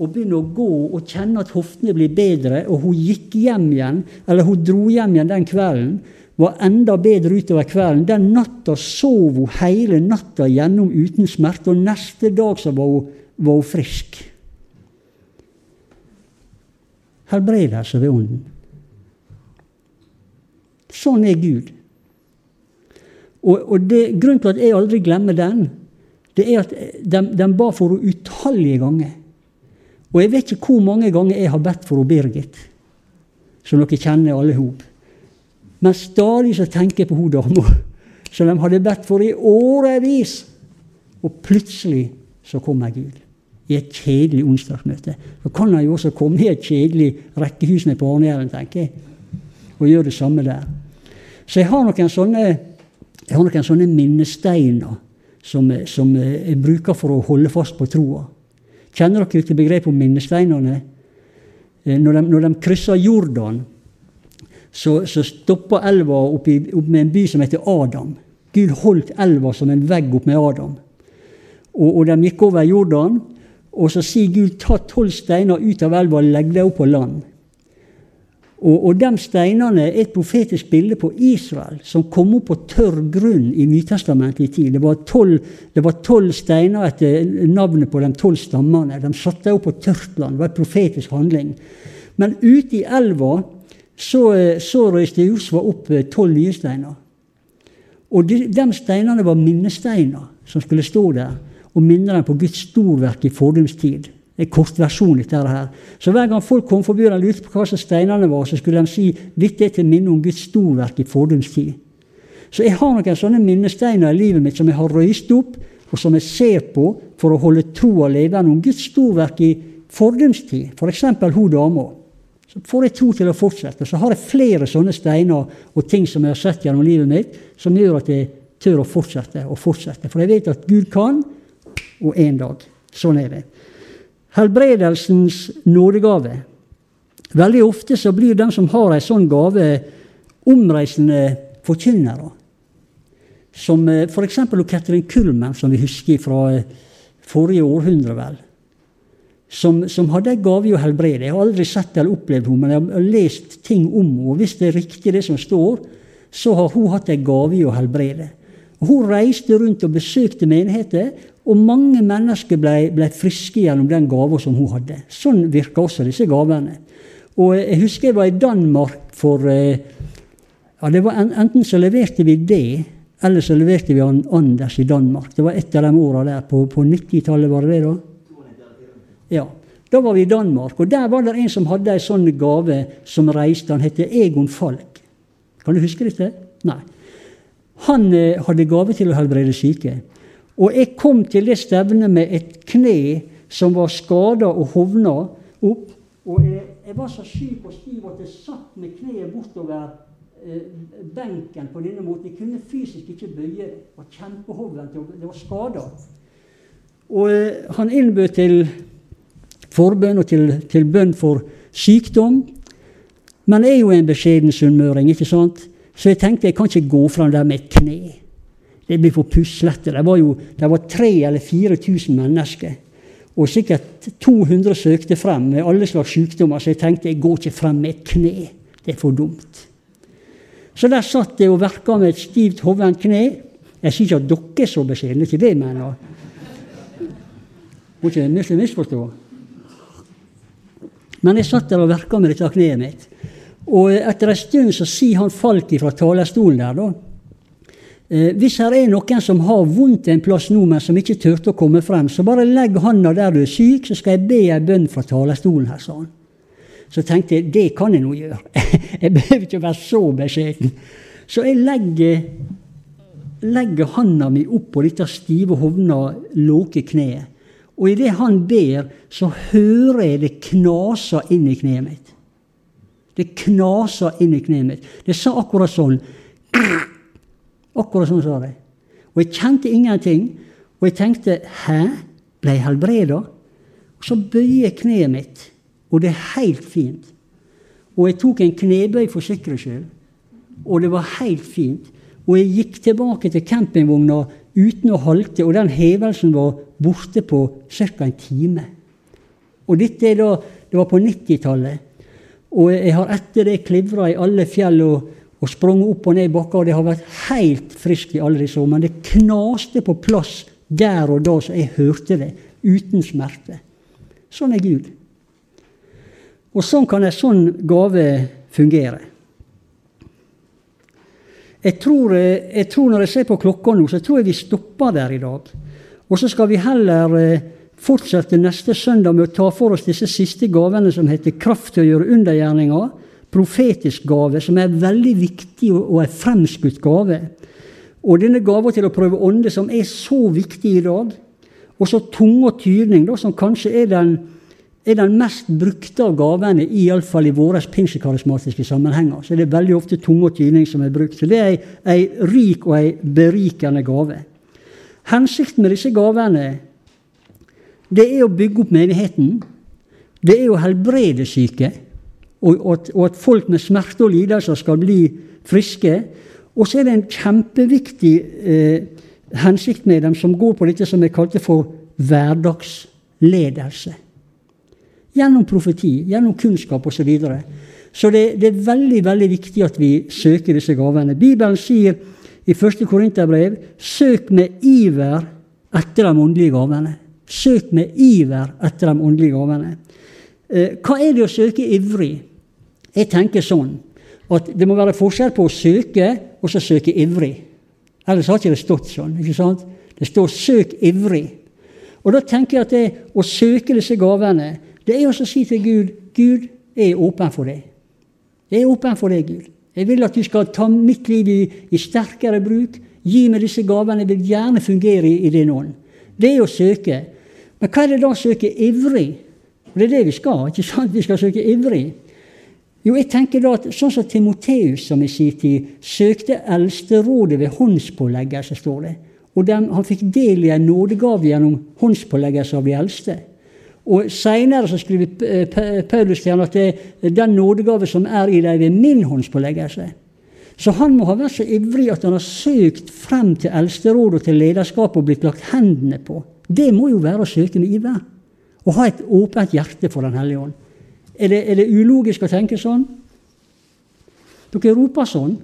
Og begynner å gå og kjenne at hoftene blir bedre, og hun gikk hjem igjen, eller hun dro hjem igjen den kvelden. Var enda bedre utover kvelden. Den natta sov hun hele natta gjennom uten smerte, og neste dag så var hun, var hun frisk helbredelse ved Ånden. Sånn er Gud. Og, og det, Grunnen til at jeg aldri glemmer den, det er at de, de ba for henne utallige ganger. Og jeg vet ikke hvor mange ganger jeg har bedt for henne Birgit, som dere kjenner alle sammen. Men stadig så tenker jeg på hun dama som de hadde bedt for i årevis. Og plutselig så kommer Gud i et kjedelig onsdagsmøte. Da kan han jo også komme i et kjedelig rekkehus med på Arnhjellen, tenker jeg, og gjøre det samme der. Så jeg har noen sånne, har noen sånne minnesteiner som, som, jeg bruker for å holde fast på troa. Kjenner dere til begrepet om minnesteinene? Eh, når de, når de krysser Jordan, så, så stopper elva opp, i, opp med en by som heter Adam. Gud holdt elva som en vegg opp med Adam. Og, og de gikk over Jordan, og så sier Gud ta tolv steiner ut av elva og legg dem opp på land. Og, og de steinene er et profetisk bilde på Israel, som kom opp på tørr grunn i Nytestamentet i tid. Det var tolv steiner etter navnet på de tolv stammene. De satte opp på tørt land. Det var en profetisk handling. Men ute i elva så, så røyste Josva opp tolv nye steiner. Og de, de steinene var minnesteiner som skulle stå der og minner dem på Guds storverk i fordums tid. En kortversjon av dette her. Så hver gang folk kom forbi og lurte på hva som steinene var, så skulle de si dette er til minne om Guds storverk i fordums tid. Så jeg har noen sånne minnesteiner i livet mitt som jeg har røyst opp, og som jeg ser på for å holde troa levende om Guds storverk i fordums tid. F.eks. Hun dama. Så får jeg tro til å fortsette. Så har jeg flere sånne steiner og ting som jeg har sett gjennom livet mitt, som gjør at jeg tør å fortsette og fortsette. For jeg vet at Gud kan, og en dag. Sånn er det. Helbredelsens nådegave. Veldig ofte så blir den som har ei sånn gave, omreisende forkynnere. Som eh, f.eks. Katrin Kulmen, som vi husker fra eh, forrige århundre, vel. Som, som hadde en gave i å helbrede. Jeg har aldri sett eller opplevd henne, men jeg har lest ting om henne. Og hvis det er riktig, det som står, så har hun hatt en gave i å helbrede. Hun reiste rundt og besøkte menigheter, og mange mennesker ble, ble friske gjennom den gava som hun hadde. Sånn virka også disse gavene. Og Jeg husker jeg var i Danmark for eh, ja, det var Enten så leverte vi det, eller så leverte vi Anders i Danmark. Det var et av de åra der. På, på 90-tallet, var det det da? Ja. Da var vi i Danmark, og der var det en som hadde en sånn gave som reiste. Han heter Egon Falk. Kan du huske dette? Nei. Han eh, hadde gave til å helbrede syke. Og jeg kom til det stevnet med et kne som var skada og hovna opp. Og jeg, jeg var så syk og stiv at jeg satt med kneet bortover eh, benken på denne måten. Jeg kunne fysisk ikke bøye var kjempehovent. Det var skada. Og eh, han innbød til forbønn og til, til, bønn for sykdom. Men jeg er jo en beskjeden sunnmøring, ikke sant? Så jeg tenkte jeg kan ikke gå fram der med et kne. Det blir for puslete. Det var jo det var 3000 eller 4000 mennesker. Og sikkert 200 søkte frem med alle slags sykdommer, så jeg tenkte jeg går ikke frem med et kne. Det er for dumt. Så der satt jeg og verka med et stivt hovent kne. Jeg sier ikke at dere er så beskjedne, ikke det mener. Må ikke misforstå. Men jeg satt der og verka med dette kneet mitt. Og etter en stund så sier han Falk fra talerstolen der, da. Eh, hvis her er noen som har vondt en plass nå, men som ikke turte å komme frem, så bare legg handa der du er syk, så skal jeg be ei bønn fra talerstolen her, sa han. Så tenkte jeg det kan jeg nå gjøre. jeg behøver ikke være så beskjeden. Så jeg legger, legger handa mi opp på dette stive, hovna, låke kneet. Og idet han ber, så hører jeg det knaser inn i kneet mitt. Det knasa inn i kneet mitt. Det sa akkurat sånn. Akkurat sånn sa det. Og jeg kjente ingenting. Og jeg tenkte 'hæ? Ble jeg helbreda?' Og så bøyer jeg kneet mitt, og det er helt fint. Og jeg tok en knebøy for sikkerhets skyld, og det var helt fint. Og jeg gikk tilbake til campingvogna uten å halte, og den hevelsen var borte på ca. en time. Og dette da, det var på 90-tallet. Og jeg har etter det klivra i alle fjell og, og sprunget opp og ned bakker, og det har vært helt friskt i alle disse år. Men det knaste på plass der og da så jeg hørte det, uten smerte. Sånn er Gud. Og sånn kan en sånn gave fungere. Jeg tror, jeg tror, Når jeg ser på klokka nå, så tror jeg vi stopper der i dag. Og så skal vi heller eh, fortsette neste søndag med å ta for oss disse siste gavene som heter kraft til å gjøre undergjerninger, profetisk gave, som er veldig viktig og en fremskutt gave. Og denne gava til å prøve ånde, som er så viktig i dag. Og så tunge og tydning, da, som kanskje er den, er den mest brukte av gavene, iallfall i våre pinsekarismatiske sammenhenger. Så det er veldig ofte tunge og tydning som er brukt. Så det er ei rik og ei berikende gave. Hensikten med disse gavene det er å bygge opp menigheten. Det er å helbrede syke, og, at, og at folk med smerte og lidelser skal bli friske. Og så er det en kjempeviktig eh, hensikt med dem som går på dette som jeg kalte for hverdagsledelse. Gjennom profeti, gjennom kunnskap osv. Så, videre. så det, det, er veldig veldig viktig at vi søker disse gavene. Bibelen sier i 1. Korinterbrev søk med iver etter de åndelige gavene. Søk med iver etter de åndelige gavene. Eh, hva er det å søke ivrig? Jeg tenker sånn at det må være forskjell på å søke og så søke ivrig. Ellers har ikke det stått sånn. ikke sant? Det står 'søk ivrig'. Og da tenker jeg at det å søke disse gavene, det er også å si til Gud 'Gud, jeg er åpen for deg'. Jeg er åpen for deg, Gud. Jeg vil at du skal ta mitt liv i, i sterkere bruk. Gi meg disse gavene. Jeg vil gjerne fungere i, i din ånd. Det er å søke. Men hva er det da å søke ivrig? Det er det vi skal. ikke sant? Vi skal søke ivrig. Jo, jeg tenker da at Sånn som Timoteus som i sin tid søkte eldsterådet ved håndspåleggelse, står det. Og den, han fikk del i en nådegave gjennom håndspåleggelse av de eldste. Og Seinere skriver Paulus til ham at det er den nådegave som er i deg ved min håndspåleggelse. Så han må ha vært så ivrig at han har søkt frem til eldsterådet og til lederskapet og blitt lagt hendene på. Det må jo være å søke med. Å ha et åpent hjerte for Den hellige ånd. Er det, er det ulogisk å tenke sånn? Dere roper sånn.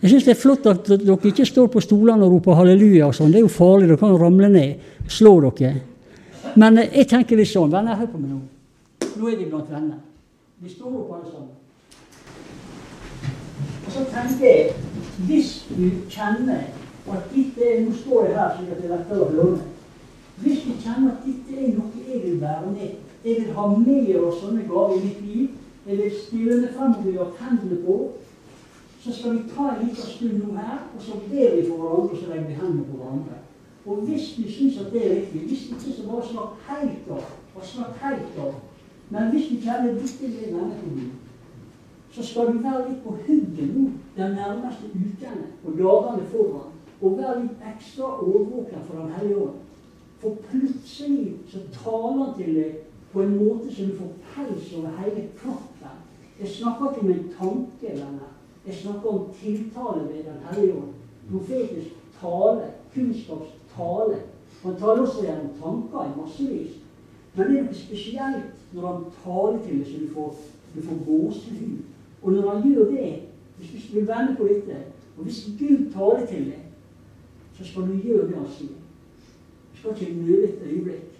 Jeg syns det er flott at dere ikke står på stolene og roper halleluja og sånn. Det er jo farlig, dere kan ramle ned. Slå dere. Men eh, jeg tenker litt sånn. Venner, hør på meg nå. Nå er vi blant venner. Vi står opp alle sammen. Og så tenker jeg, hvis du kjenner at dette er Nå står jeg her slik at jeg lettere å høre. Hvis du kjenner at dette er noe jeg vil være med jeg vil ha mer av sånne gaver i mitt liv. Jeg vil styre meg frem og ha hendene på. Så skal vi ta en liten stund nå her, og så ber vi for hverandre, og så legger vi hendene på hverandre. Og hvis du syns at det er riktig, hvis ikke så bare snakk helt av. Og snakk helt av. Men hvis du kjenner dette er menneskene, så skal du være litt på hugget nå den nærmeste ukene og dagene foran. Og være litt ekstra årvåken for Den hellige ånd. For plutselig så taler han til deg på en måte som du får pels over hele kroppen. Jeg snakker ikke om en tanke, venner. Jeg snakker om tiltale ved Den hellige ånd. Profetisk tale, kunnskapstale. Han taler også gjennom tanker i massevis. Men det er noe spesielt når han taler til deg så du får, du får gåsehud. Og når han gjør det, hvis du vil vende på dette, og hvis Gud taler til deg, så skal du gjøre det han sier. Du skal ikke nøle et øyeblikk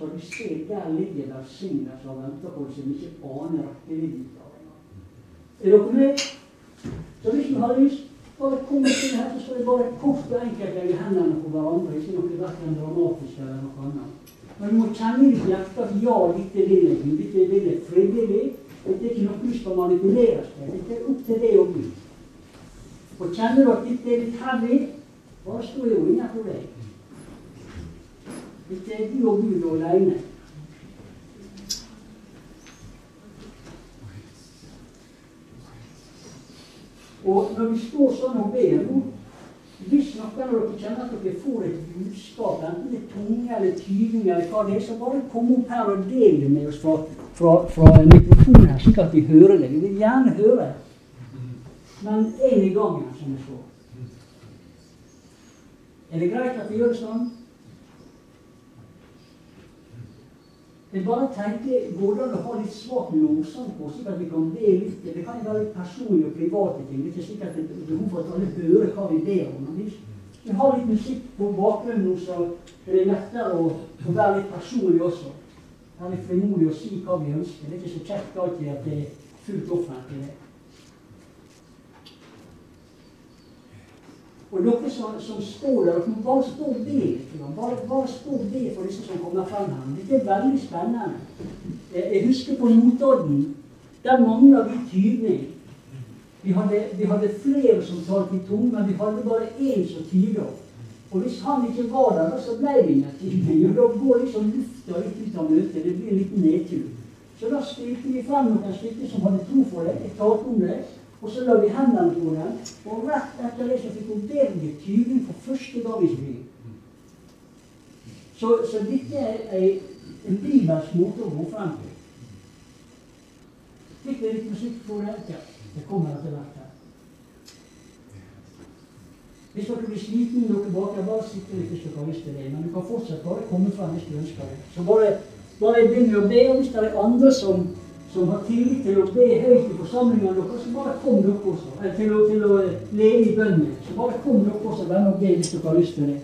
skal du se, der ligger som og venter på deg som ikke aner rekkevidden av Er dere med? Så hvis du har lyst, bare kom til her, så skal vi bare kort og enkelt legge hendene på hverandre. Ikke noe verken dramatisk eller noe annet. Men du må kjenne i ditt hjerte at ja, dette vil jeg. Dette vil jeg frivillig. Dette er ikke noe du skal manipuleres med. Dette er opp til deg og Gud. Og kjenner du at dette er litt heavy, bare stå jo innenfor deg. Ikke er du og Gud. Og når vi står sånn og ber nå Hvis noen av dere kjenner at dere får et budskap, enten det er tunge eller tyving eller hva det er, så bare kom opp her og del det med oss fra, fra, fra mikrofonen her, slik at vi hører det. Vi vil gjerne høre. Men én i gangen, som det står. Er det greit at vi gjør det sånn? Jeg bare tenker, hvordan å ha litt svak lovsang på, slik at vi kan be litt? Det kan være personlige og private ting. Det er ikke slik at det er behov for at alle hører hva vi ber om. Vi har litt musikk på bakgrunnen, så er det lettere å, å være litt personlig også. Være litt frimodig og si hva vi ønsker. Det er ikke så kjekt alltid at det er fullt offentlig. Og noe som, som står der, dere må bare stå og be. Bare, bare stå for disse som kommer frem her. Dette er veldig spennende. Jeg husker på Notodden. Der mangler vi tydning. Vi hadde, vi hadde, flere som talte i tunge, men vi hadde bare én som tyda. Og hvis han ikke var der, så ble det ingen tydning. Og da går liksom lufta litt ut av møtet. Det blir en liten nedtur. Så da stilte vi frem noen stykker som hadde tro for det. Jeg talte om det. Og så la vi hendene på den, og rett etter det så fikk hun bedre tyving for første gang i sitt. Så, så, dette er en bibelsk måte å gå frem til. Fikk vi litt musikk på det? Ja, det kommer etter hvert her. Hvis dere blir sliten dere baker, bare sitt litt hvis dere har lyst til det. Men du kan fortsatt bare komme frem hvis du ønsker det. Så bare, bare begynn å be. Og hvis det er andre som som har tillit til å be høyt i forsamlingene deres, så bare kom dere også. Eller til å, til å leve i bønnen. Så bare kom dere også, venner, og be hvis dere har lyst til det.